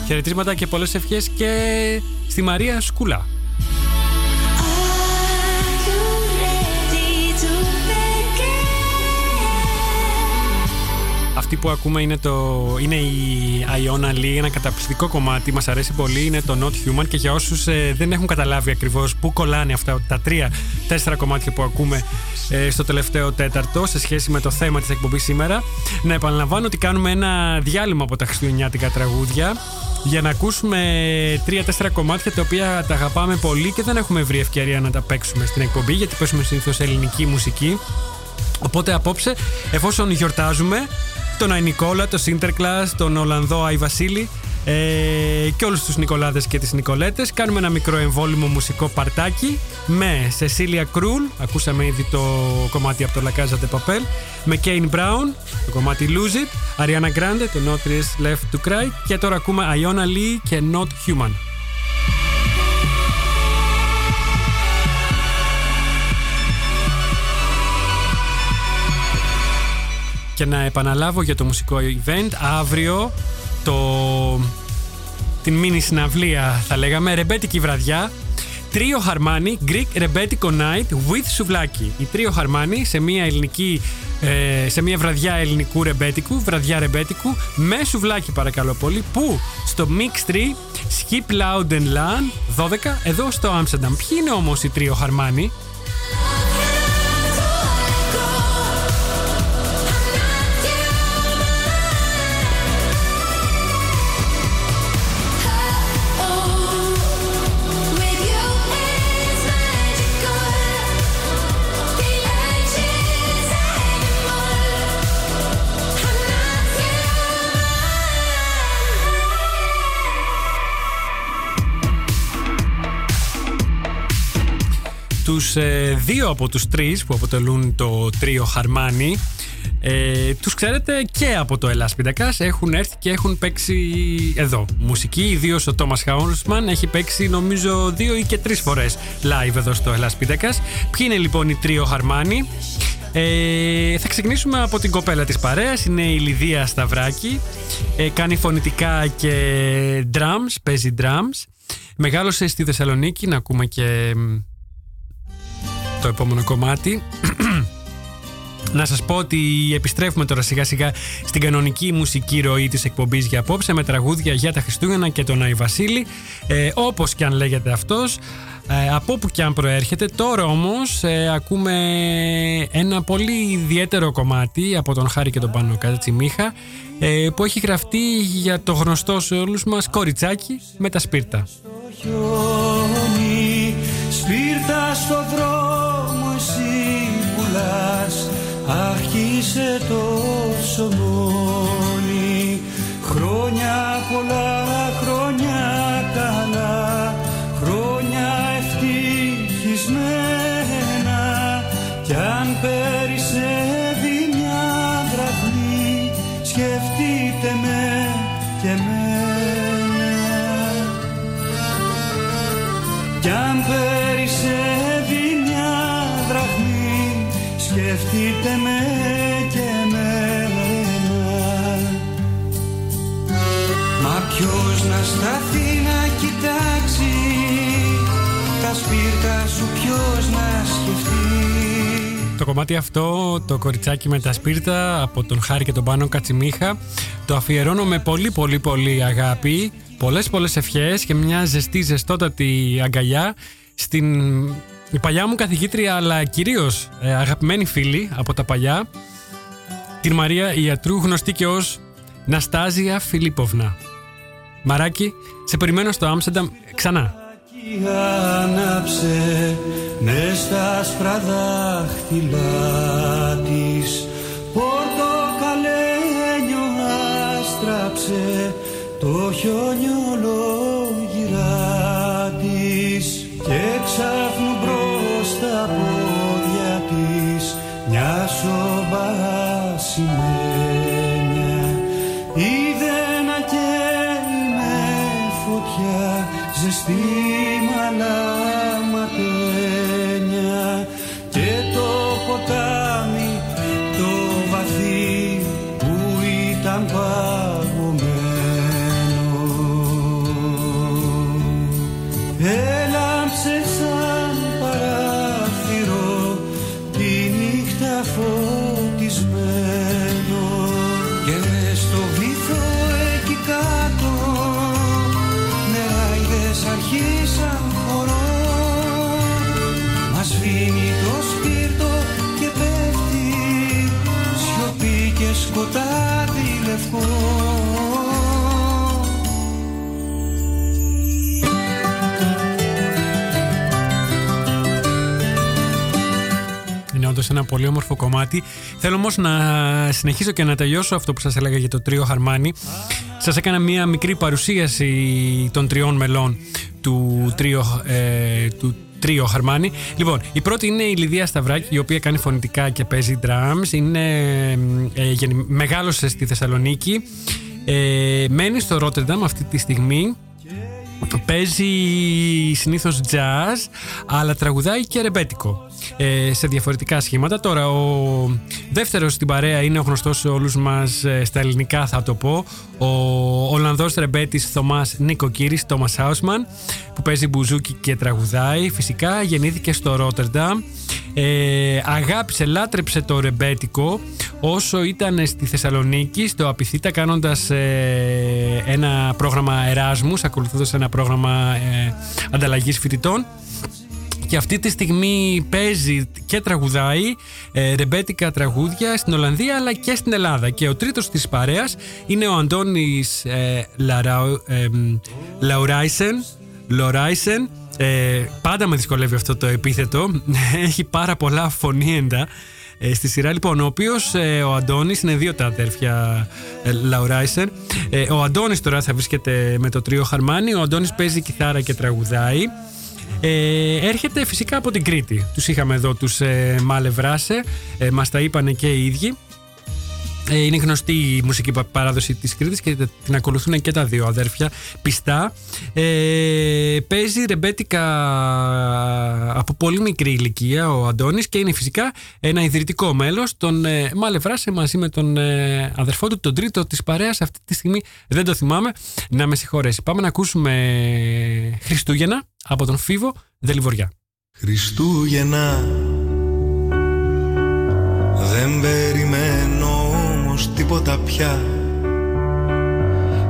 Χαιρετίσματα και πολλές ευχές και στη Μαρία Σκούλα. Αυτή που ακούμε είναι, το, είναι η Iona Lee, ένα καταπληκτικό κομμάτι, μας αρέσει πολύ, είναι το Not Human και για όσους ε, δεν έχουν καταλάβει ακριβώς πού κολλάνε αυτά τα τρία, τέσσερα κομμάτια που ακούμε ε, στο τελευταίο τέταρτο σε σχέση με το θέμα της εκπομπής σήμερα, να επαναλαμβάνω ότι κάνουμε ένα διάλειμμα από τα χριστουγεννιάτικα τραγούδια για να ακούσουμε τρία-τέσσερα κομμάτια τα οποία τα αγαπάμε πολύ και δεν έχουμε βρει ευκαιρία να τα παίξουμε στην εκπομπή γιατί παίζουμε συνήθως ελληνική μουσική. Οπότε απόψε, εφόσον γιορτάζουμε τον Άι Νικόλα, τον Σίντερκλας, τον Ολλανδό Άι Βασίλη ε, και όλους τους Νικολάδες και τις Νικολέτες. Κάνουμε ένα μικρό εμβόλυμο μουσικό παρτάκι με Σεσίλια Κρούλ, ακούσαμε ήδη το κομμάτι από το La Casa de Papel με Kane Brown, το κομμάτι Lose It Ariana Grande, το Not Is Left to Cry και τώρα ακούμε Iona Lee και Not Human Και να επαναλάβω για το μουσικό event αύριο το... την μίνι συναυλία θα λέγαμε, ρεμπέτικη βραδιά Τρίο Χαρμάνι, Greek Ρεμπέτικο Night with Σουβλάκι. Η Τρίο Χαρμάνι σε μια ελληνική ε, σε μια βραδιά ελληνικού ρεμπέτικου, βραδιά ρεμπέτικου, με σουβλάκι παρακαλώ πολύ, που στο Mix 3 Skip Loud and Lan 12 εδώ στο Amsterdam. Ποιοι είναι όμως οι Τρίο Χαρμάνι; Τους ε, δύο από τους τρεις που αποτελούν το τρίο Χαρμάνι Ε, τους ξέρετε και από το Ελλάς Πιντακάς έχουν έρθει και έχουν παίξει εδώ. Μουσική ιδίως ο Τόμας Χάουρσμαν έχει παίξει νομίζω δύο ή και τρεις φορές live εδώ στο Ελλάς Πιντακάς ποιοι είναι λοιπόν οι τρίο Χαρμάνι; Ε, θα ξεκινήσουμε από την κοπέλα της παρέας Είναι η Λιδία Σταυράκη. Ε, Κάνει φωνητικά και drums Παίζει drums. Μεγάλωσε στη Θεσσαλονίκη Να ακούμε και μ, το επόμενο κομμάτι. Να σας πω ότι επιστρέφουμε τώρα σιγά σιγά στην κανονική μουσική ροή της εκπομπής για απόψε με τραγούδια για τα Χριστούγεννα και τον Άι Βασίλη. Ε, όπως και αν λέγεται αυτός ε, από όπου και αν προέρχεται τώρα όμως ε, ακούμε ένα πολύ ιδιαίτερο κομμάτι από τον Χάρη και τον Πάνο Κατσιμίχα ε, που έχει γραφτεί για το γνωστό σε όλους μας κοριτσάκι με τα σπίρτα. Χιόνι Σπίρτα στο δρόμο Άρχισε το ψωμόνι. Χρόνια πολλά, χρόνια καλά. Χρόνια ευτυχισμένα. Κι αν περισσεύει μια δραχμή Σκεφτείτε με και μένα κι αν σταθεί να κοιτάξει Τα σπίρτα σου ποιος να σκεφτεί. Το κομμάτι αυτό, το κοριτσάκι με τα σπίρτα από τον Χάρη και τον Πάνο Κατσιμίχα το αφιερώνω με πολύ πολύ πολύ αγάπη πολλές πολλές ευχές και μια ζεστή ζεστότατη αγκαλιά στην η παλιά μου καθηγήτρια αλλά κυρίως ε, αγαπημένη φίλη από τα παλιά την Μαρία Ιατρού γνωστή και ως Ναστάζια Φιλίποβνα Μαράκι, σε περιμένω στο Άμστερνταμ ξανά. Κι άναψε με στα άσπρα δάχτυλά της. Πορτοκαλένιο άστραψε το χιονιολογυρά της. Και ξάφνου μπρος στα πόδια της μια σομπά σημαίνια Είναι όντω ένα πολύ όμορφο κομμάτι. Θέλω όμως να συνεχίσω και να τελειώσω αυτό που σας έλεγα για το τρίο Χαρμάνι. Σας έκανα μία μικρή παρουσίαση των τριών μελών του τρίο, ε, του τρίο Χαρμάνι. Λοιπόν, η πρώτη είναι η Λιδία Σταυράκη, η οποία κάνει φωνητικά και παίζει drums. Είναι, ε, γεννη- μεγάλωσε στη Θεσσαλονίκη. Ε, μένει στο Ρότερνταμ αυτή τη στιγμή. Παίζει συνήθως jazz, αλλά τραγουδάει και ρεμπέτικο ε, σε διαφορετικά σχήματα. Τώρα, ο δεύτερος στην παρέα είναι ο γνωστός σε όλους μας ε, στα ελληνικά θα το πω, ο Ολλανδός ρεμπέτης Θωμάς Νικοκύρης, Τόμας Χάουσμαν, που παίζει μπουζούκι και τραγουδάει. Φυσικά γεννήθηκε στο Ρότερνταμ. Ε, αγάπησε, λάτρεψε το ρεμπέτικο όσο ήταν στη Θεσσαλονίκη στο Απιθύτα κάνοντας ε, ένα πρόγραμμα Εράσμους ακολουθώντας ένα πρόγραμμα ε, ανταλλαγής φοιτητών και αυτή τη στιγμή παίζει και τραγουδάει ε, ρεμπέτικα τραγούδια στην Ολλανδία αλλά και στην Ελλάδα. Και ο τρίτος της παρέας είναι ο Αντώνης ε, Λαραου- ε, μ, Λαουράισεν. Λοράισεν. Ε, πάντα με δυσκολεύει αυτό το επίθετο. (laughs) Έχει πάρα πολλά φωνήεντα ε, στη σειρά. Λοιπόν, ο οποίος ο Αντώνης είναι δύο τα αδέρφια ε, Λαουράισεν. Ε, ο Αντώνης τώρα θα βρίσκεται με το τρίο Χαρμάνι. Ο Αντώνης παίζει κιθάρα και τραγουδάει. Ε, έρχεται φυσικά από την Κρήτη. Τους είχαμε εδώ τους ε, Μάλε Βράσε, ε, μας τα είπανε και οι ίδιοι. Ε, Είναι γνωστή η μουσική πα- παράδοση της Κρήτης και την ακολουθούν και τα δύο αδέρφια πιστά. Ε, παίζει ρεμπέτικα από πολύ μικρή ηλικία ο Αντώνης και είναι φυσικά ένα ιδρυτικό μέλος. Τον ε, μάλευράσε μαζί με τον ε, αδερφό του, τον τρίτο της παρέας. Αυτή τη στιγμή δεν το θυμάμαι. Να με συγχωρέσει. Πάμε να ακούσουμε Χριστούγεννα από τον Φίβο Δελιβοριά. Χριστούγεννα Δεν περιμένω όμως τίποτα πια.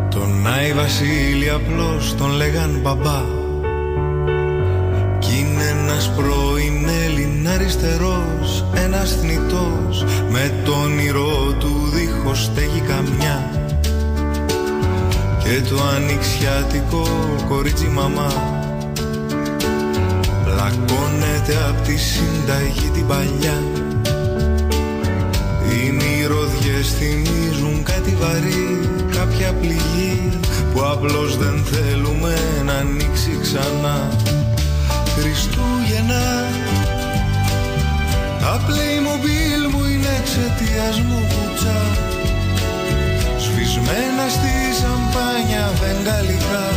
Τον Άι Βασίλη απλώς τον λέγαν μπαμπά. Κι είναι ένας πρώην Έλλην αριστερός Ένας θνητός Με το όνειρό του δίχως στέγη καμιά. Και το ανοιξιάτικο κορίτσι μαμά. Πλακώνεται απ' τη συνταγή την παλιά Οι μυρωδιές θυμίζουν κάτι βαρύ Κάποια πληγή που απλώς δεν θέλουμε να ανοίξει ξανά. Χριστούγεννα Τα Playmobil μου είναι εξαιτίας μου κουτσά. Σφισμένα στη σαμπάνια βεγγαλικά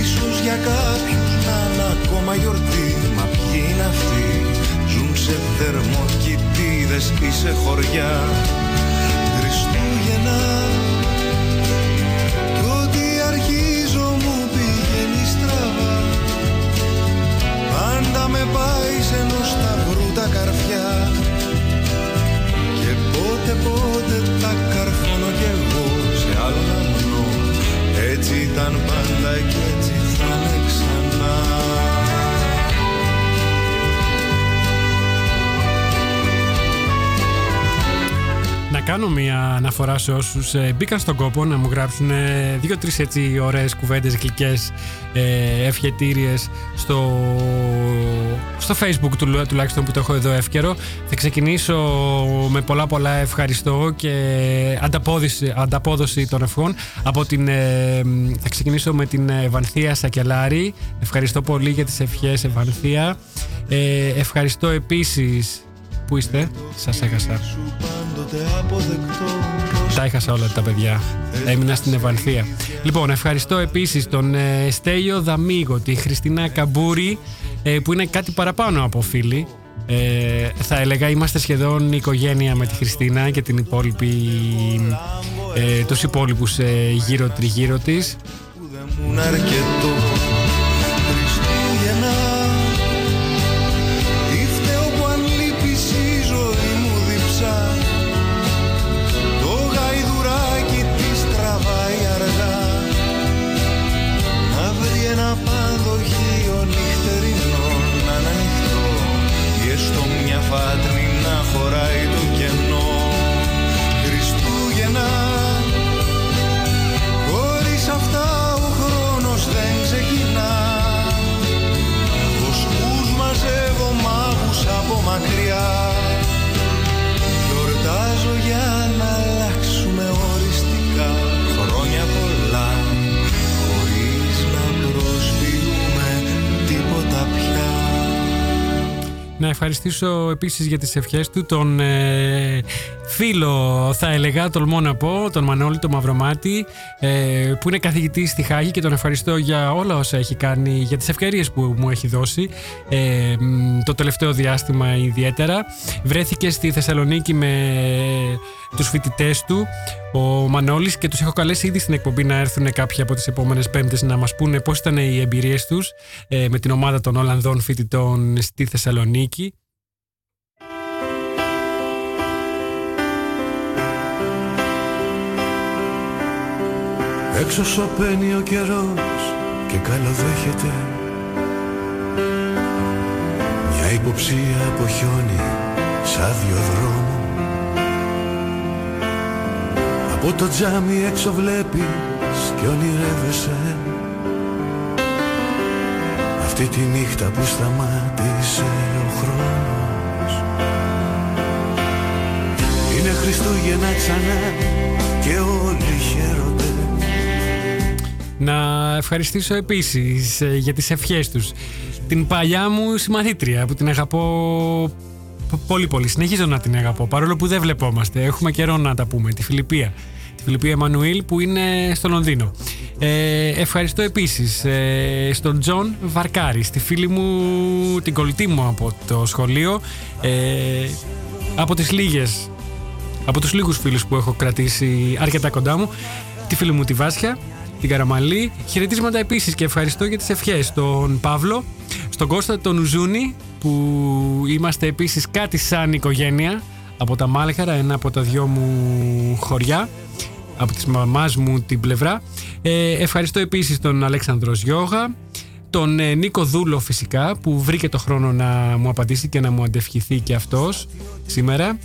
Ίσως για κάποιους να είναι ακόμα γιορτή Μα ποιοι είναι αυτοί; Ζουν σε θερμοκοιτίδες ή σε χωριά. Χριστούγεννα Κι ό,τι αρχίζω μου πηγαίνει στραβά. Πάντα με πάει σε ενός σταυρού τα καρφιά. Και πότε πότε τα καρφώνω κι εγώ σε άλλο γαμνό έτσι ήταν πάντα και έτσι κάνω μια αναφορά σε όσους ε, μπήκαν στον κόπο να μου γράψουν ε, δύο-τρεις έτσι ωραίες κουβέντες γλυκές ε, ευχετήριες στο, στο facebook του, τουλάχιστον που το έχω εδώ εύκαιρο. Θα ξεκινήσω με πολλά πολλά ευχαριστώ και ανταπόδοση, ανταπόδοση των ευχών. Από την, ε, θα ξεκινήσω με την Ευανθία Σακελάρη. Ευχαριστώ πολύ για τις ευχές Ευανθία. Ε, ευχαριστώ επίσης Πού είστε, σας έχασα. Πάντοτε αποδεκτό Τα έχασα όλα τα παιδιά. Έμεινα στην Ευανθία. Λοιπόν, ευχαριστώ επίσης τον ε, Στέλιο Δαμίγο, τη Χριστίνα Καμπούρη, ε, που είναι κάτι παραπάνω από φίλοι. Ε, θα έλεγα είμαστε σχεδόν οικογένεια με τη Χριστίνα και την υπόλοιπη, ε, τους υπόλοιπους ε, γύρω τριγύρω της. που δεν Να ευχαριστήσω επίσης για τις ευχές του τον ε, φίλο, θα έλεγα, τολμώ να πω, τον Μανώλη, τον Μαυρομάτη, ε, που είναι καθηγητής στη Χάγη και τον ευχαριστώ για όλα όσα έχει κάνει, για τις ευκαιρίες που μου έχει δώσει ε, μ, το τελευταίο διάστημα ιδιαίτερα. Βρέθηκε στη Θεσσαλονίκη με τους φοιτητές του, ο Μανώλης και τους έχω καλέσει ήδη στην εκπομπή να έρθουν κάποιοι από τις επόμενες πέμπτες να μας πούνε πώς ήταν οι εμπειρίες τους ε, με την ομάδα των Ολλανδών φοιτητών στη Θεσσαλονίκη. Έξω σωπαίνει ο καιρός και καλοδέχεται. Μια υποψία από χιόνι σαν δρόμο. Από το τζάμι έξω βλέπεις και ονειρεύεσαι. Αυτή τη νύχτα που σταμάτησε ο χρόνος. Είναι Χριστούγεννα ξανά και όλοι χαίρονται Να ευχαριστήσω επίσης ε, για τις ευχές τους την παλιά μου συμμαθήτρια που την αγαπώ π- πολύ πολύ. Συνεχίζω να την αγαπώ. Παρόλο που δεν βλεπόμαστε. Έχουμε καιρό να τα πούμε. Τη Φιλιππία. Τη Φιλιππία Εμμανουήλ που είναι στο Λονδίνο. Ε, ευχαριστώ επίσης ε, στον Τζον Βαρκάρη, στη φίλη μου, την κολλητή μου από το σχολείο. Ε, από τις λίγες από τους λίγους φίλους που έχω κρατήσει αρκετά κοντά μου, τη φίλη μου τη Βάσια, την Καραμαλή. Χαιρετίσματα επίσης και ευχαριστώ για τις ευχές στον Παύλο, στον Κώστα τον Ουζούνη, που είμαστε επίσης κάτι σαν οικογένεια από τα Μάλχαρα, ένα από τα δυο μου χωριά, από της μαμάς μου την πλευρά. Ε, ευχαριστώ επίσης τον Αλέξανδρος Γιώγα, τον ε, Νίκο Δούλο φυσικά που βρήκε το χρόνο να μου απαντήσει και να μου αντευχηθεί και αυτός σήμερα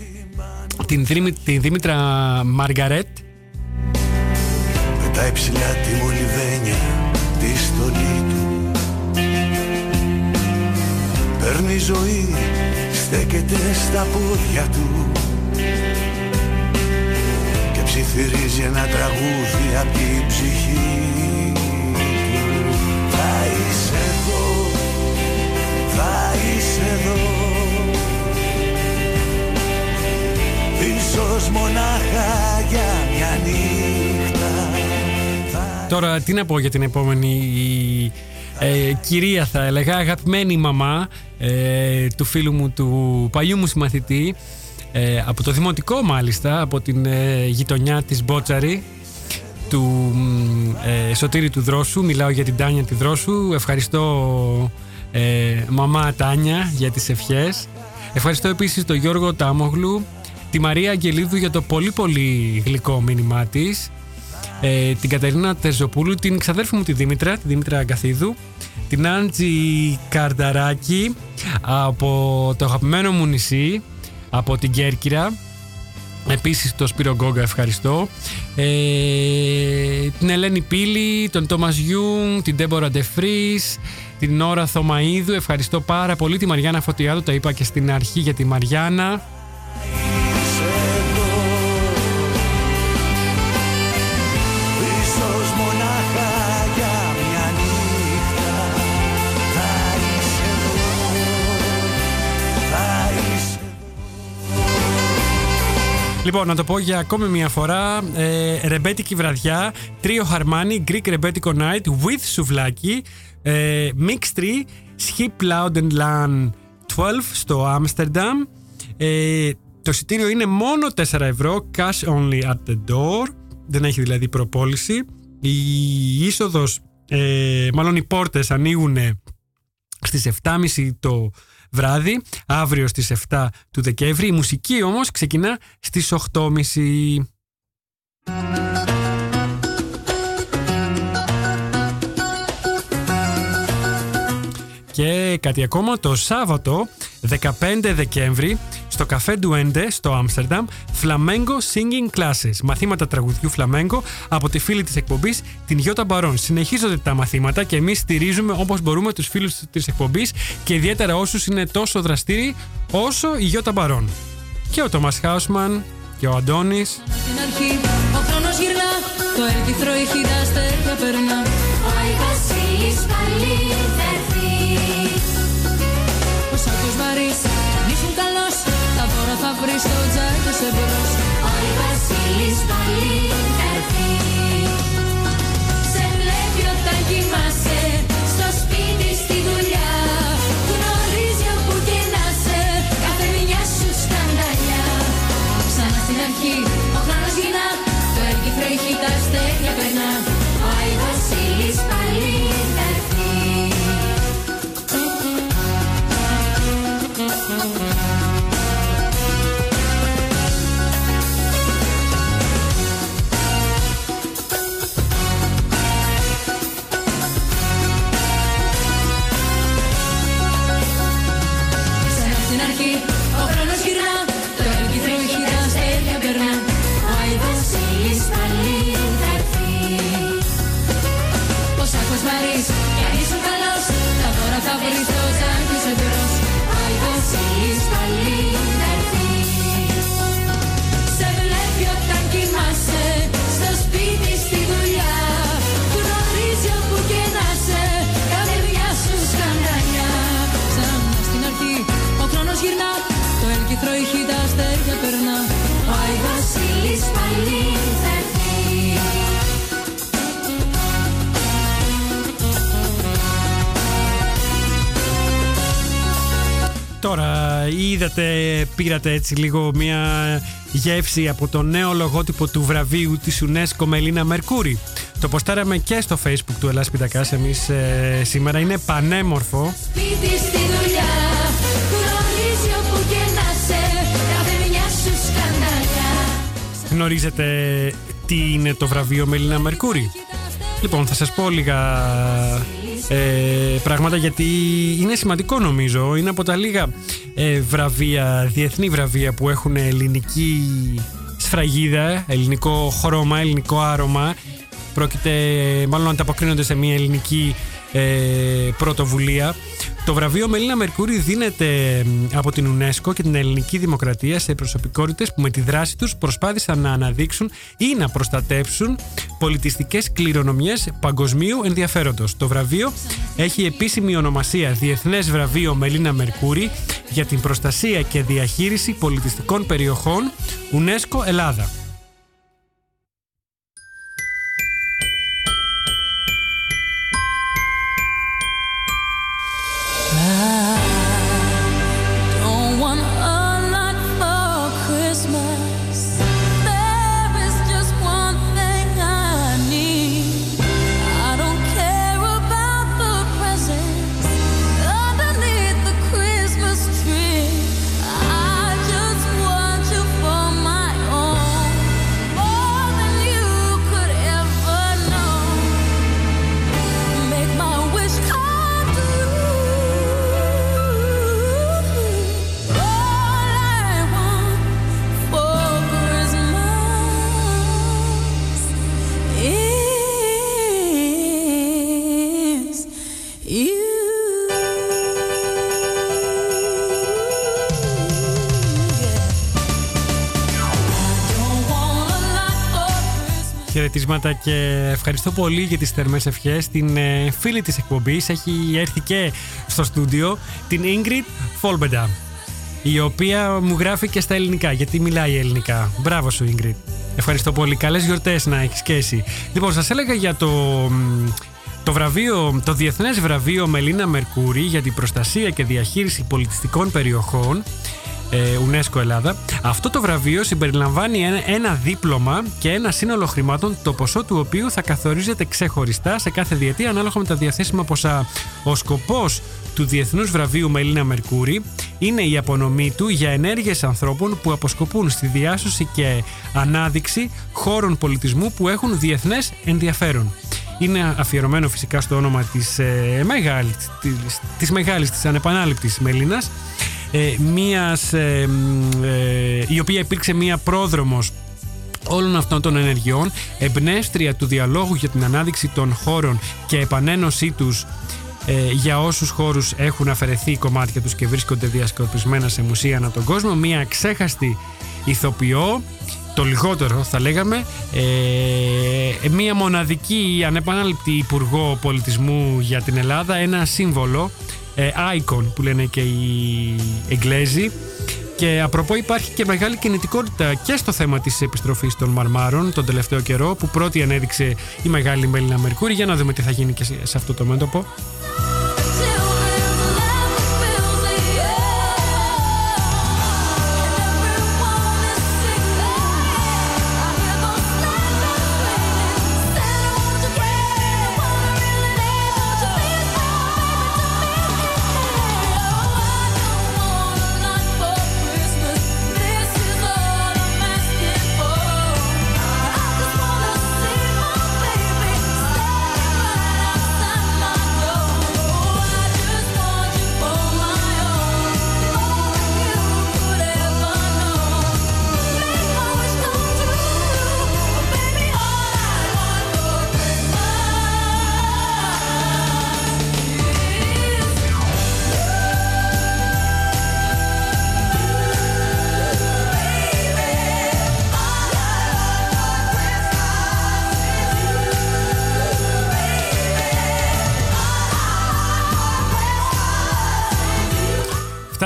την, Δήμη- την Δήμητρα Μαργαρέτ Πετάει ψηλά τη μολυβένια τη στολή του. Παίρνει ζωή, στέκεται στα πόδια του. Και ψιθυρίζει ένα τραγούδι απ' την ψυχή του. Θα είσαι Τώρα τι να πω για την επόμενη ε, κυρία θα έλεγα αγαπημένη μαμά ε, του φίλου μου του παλιού μου συμμαθητή ε, από το δημοτικό μάλιστα από την ε, γειτονιά της Μπότσαρη του μ, ε, Σωτήρη του Δρόσου. Μιλάω για την Τάνια τη Δρόσου. Ευχαριστώ ε, μαμά Τάνια για τις ευχές. Ευχαριστώ επίσης τον Γιώργο Τάμογλου τη Μαρία Αγγελίδου για το πολύ πολύ γλυκό μήνυμά της ε, την Κατερίνα Τερζοπούλου, την ξαδέρφη μου τη Δήμητρα, τη Δήμητρα Αγκαθίδου, την Άντζη Καρδαράκη από το αγαπημένο μου νησί, από την Κέρκυρα. Επίσης το Σπύρο Γκόγκα ευχαριστώ. Ε, την Ελένη Πύλη, τον Τόμας Γιούγκ, την Ντέμπορα Ντε Φρις, την Ώρα Θωμαΐδου. Ευχαριστώ πάρα πολύ τη Μαριάννα Φωτιάδου, τα είπα και στην αρχή για τη Μαριάννα. Λοιπόν, να το πω για ακόμη μια φορά. Ε, ρεμπέτικη βραδιά. Τρίο Χαρμάνι, Greek Rebetiko Night with σουβλάκι. Ε, Mix 3, Skip Loud and Lan 12 στο Άμστερνταμ. Ε, το εισιτήριο είναι μόνο 4 ευρώ, cash only at the door. Δεν έχει δηλαδή προπόληση. Η είσοδος, ε, μάλλον οι πόρτες ανοίγουν στις 7.30 το βράδυ, αύριο στις 7 του Δεκέμβρη. Η μουσική όμως ξεκινά στις 8.30. Και κάτι ακόμα, το Σάββατο 15 Δεκέμβρη στο καφέ Ντουέντε στο Άμστερνταμ Flamengo Singing Classes. Μαθήματα τραγουδιού φλαμέγκο από τη φίλη της εκπομπής την Γιώτα Μπαρόν. Συνεχίζονται τα μαθήματα και εμείς στηρίζουμε όπως μπορούμε τους φίλους της εκπομπής και ιδιαίτερα όσους είναι τόσο δραστήριοι όσο η Γιώτα Μπαρόν. Και ο Τόμας Χάουσμαν και ο Αντώνης Στην αρχή ο χρόνος γυρνά Το έρκυθρο ηχεί τα αστέρια περνά Ο Άι Βασίλης πάλι θα έρθει Ο σάκος βαρύς αν ήσουν καλός Τα δώρα θα βρεις στο τζάκι σε μπρος. Ο Άι Βασίλης πάλι θα έρθει. Σε βλέπει όταν κοιμάσαι πήρατε έτσι λίγο μια γεύση από το νέο λογότυπο του βραβείου της UNESCO Μελίνα Μερκούρη. Το ποστάραμε και στο facebook του Ελλάς Πιτακάς εμείς ε, σήμερα. Είναι πανέμορφο. Σπίτι στη δουλειά Γνωρίζει όπου και να σε Κάθε μια σου σκανδαλιά Γνωρίζετε τι είναι το βραβείο Μελίνα Μερκούρη; Λοιπόν, θα σας πω λίγα ε, πράγματα γιατί είναι σημαντικό νομίζω. Είναι από τα λίγα ε, βραβεία, διεθνή βραβεία που έχουν ελληνική σφραγίδα, ελληνικό χρώμα, ελληνικό άρωμα. Πρόκειται μάλλον να ανταποκρίνονται σε μια ελληνική ε, πρωτοβουλία. Το βραβείο Μελίνα Μερκούρη δίνεται μ, από την UNESCO και την ελληνική δημοκρατία σε προσωπικότητες που με τη δράση τους προσπάθησαν να αναδείξουν ή να προστατεύσουν πολιτιστικές κληρονομιές παγκοσμίου ενδιαφέροντος. Το βραβείο έχει επίσημη ονομασία Διεθνές Βραβείο Μελίνα Μερκούρη για την προστασία και διαχείριση πολιτιστικών περιοχών UNESCO Ελλάδα. lives. Χαιρετίσματα και ευχαριστώ πολύ για τις θερμές ευχές. Την ε, φίλη της εκπομπής έχει έρθει και στο στούντιο, την Ingrid Φόλμπεντα, η οποία μου γράφει και στα ελληνικά, γιατί μιλάει ελληνικά. Μπράβο σου Ingrid. Ευχαριστώ πολύ. Καλές γιορτές να έχεις και εσύ. Λοιπόν, σας έλεγα για το, μ, το βραβείο, το Διεθνές Βραβείο Μελίνα Μερκούρη για την προστασία και διαχείριση πολιτιστικών περιοχών ε, UNESCO Ελλάδα. Αυτό το βραβείο συμπεριλαμβάνει ένα, ένα δίπλωμα και ένα σύνολο χρημάτων, το ποσό του οποίου θα καθορίζεται ξεχωριστά σε κάθε διετία ανάλογα με τα διαθέσιμα ποσά. Ο σκοπός του Διεθνούς Βραβείου Μελίνα Μερκούρη είναι η απονομή του για ενέργειες ανθρώπων που αποσκοπούν στη διάσωση και ανάδειξη χώρων πολιτισμού που έχουν διεθνές ενδιαφέρον. Είναι αφιερωμένο φυσικά στο όνομα της, ε, μεγάλης, της, της μεγάλης, της ανεπανάληπτης Μελίνας ε, μίας, ε, μ, ε, η οποία υπήρξε μία πρόδρομος όλων αυτών των ενεργειών, εμπνεύστρια του διαλόγου για την ανάδειξη των χώρων και επανένωσή τους ε, για όσους χώρους έχουν αφαιρεθεί κομμάτια τους και βρίσκονται διασκορπισμένα σε μουσεία ανά τον κόσμο, μία ξέχαστη ηθοποιό, το λιγότερο θα λέγαμε, ε, μία μοναδική ανεπανάληπτη υπουργό πολιτισμού για την Ελλάδα, ένα σύμβολο, ε, icon που λένε και οι Εγγλέζοι, και απροπό υπάρχει και μεγάλη κινητικότητα και στο θέμα της επιστροφής των Μαρμάρων τον τελευταίο καιρό που πρώτη ανέδειξε η μεγάλη Μέλινα Μερκούρη. Για να δούμε τι θα γίνει και σε- σε αυτό το μέτωπο.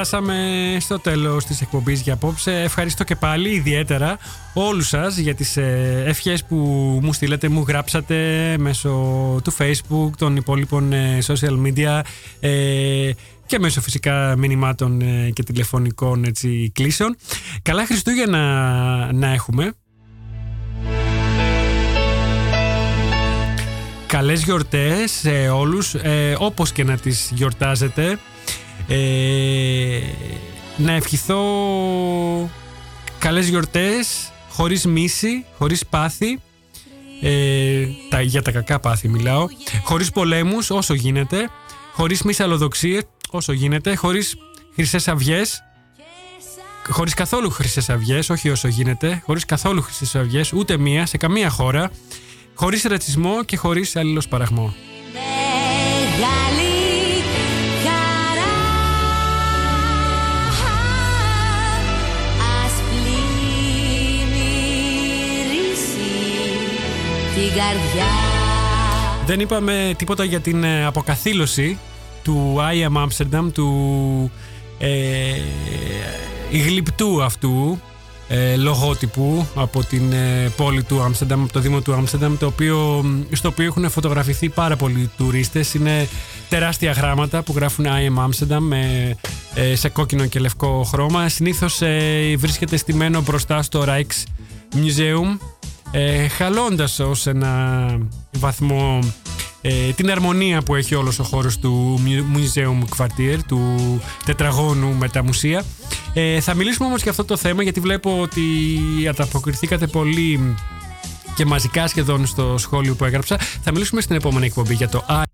Φτάσαμε στο τέλος της εκπομπής για απόψε. Ευχαριστώ και πάλι ιδιαίτερα όλους σας για τις ε, ευχές που μου στείλατε, μου γράψατε μέσω του Facebook, των υπόλοιπων ε, social media ε, και μέσω φυσικά μηνυμάτων ε, και τηλεφωνικών έτσι, κλήσεων. Καλά Χριστούγεννα να έχουμε. Καλές γιορτές σε όλους, ε, όπως και να τις γιορτάζετε. Ε, να ευχηθώ καλές γιορτές, χωρίς μίση, χωρίς πάθη. Ε, τα, για τα κακά πάθη μιλάω. Χωρίς πολέμους όσο γίνεται. Χωρίς μυσαλλοδοξίες όσο γίνεται. Χωρίς χρυσές αυγές. Χωρίς καθόλου χρυσές αυγές, όχι όσο γίνεται. Χωρίς καθόλου χρυσές αυγές, ούτε μία, σε καμία χώρα. Χωρίς ρατσισμό και χωρίς αλληλοσπαραγμό. Μεγάλη την καρδιά Δεν είπαμε τίποτα για την ε, αποκαθήλωση του I Am Amsterdam, του ε, γλυπτού αυτού ε, λογότυπου από την ε, πόλη του Άμστερνταμ, από το Δήμο του Άμστερνταμ, το οποίο, στο οποίο έχουν φωτογραφηθεί πάρα πολλοί τουρίστες. Είναι τεράστια γράμματα που γράφουν I am Amsterdam με, ε, σε κόκκινο και λευκό χρώμα. Συνήθως ε, βρίσκεται στημένο μπροστά στο Rijksmuseum ε, χαλώντας ως ένα βαθμό ε, την αρμονία που έχει όλος ο χώρος του Museum Quartier, του τετραγώνου με τα μουσεία. Ε, θα μιλήσουμε όμως για αυτό το θέμα γιατί βλέπω ότι ανταποκριθήκατε πολύ και μαζικά σχεδόν στο σχόλιο που έγραψα. Θα μιλήσουμε στην επόμενη εκπομπή για το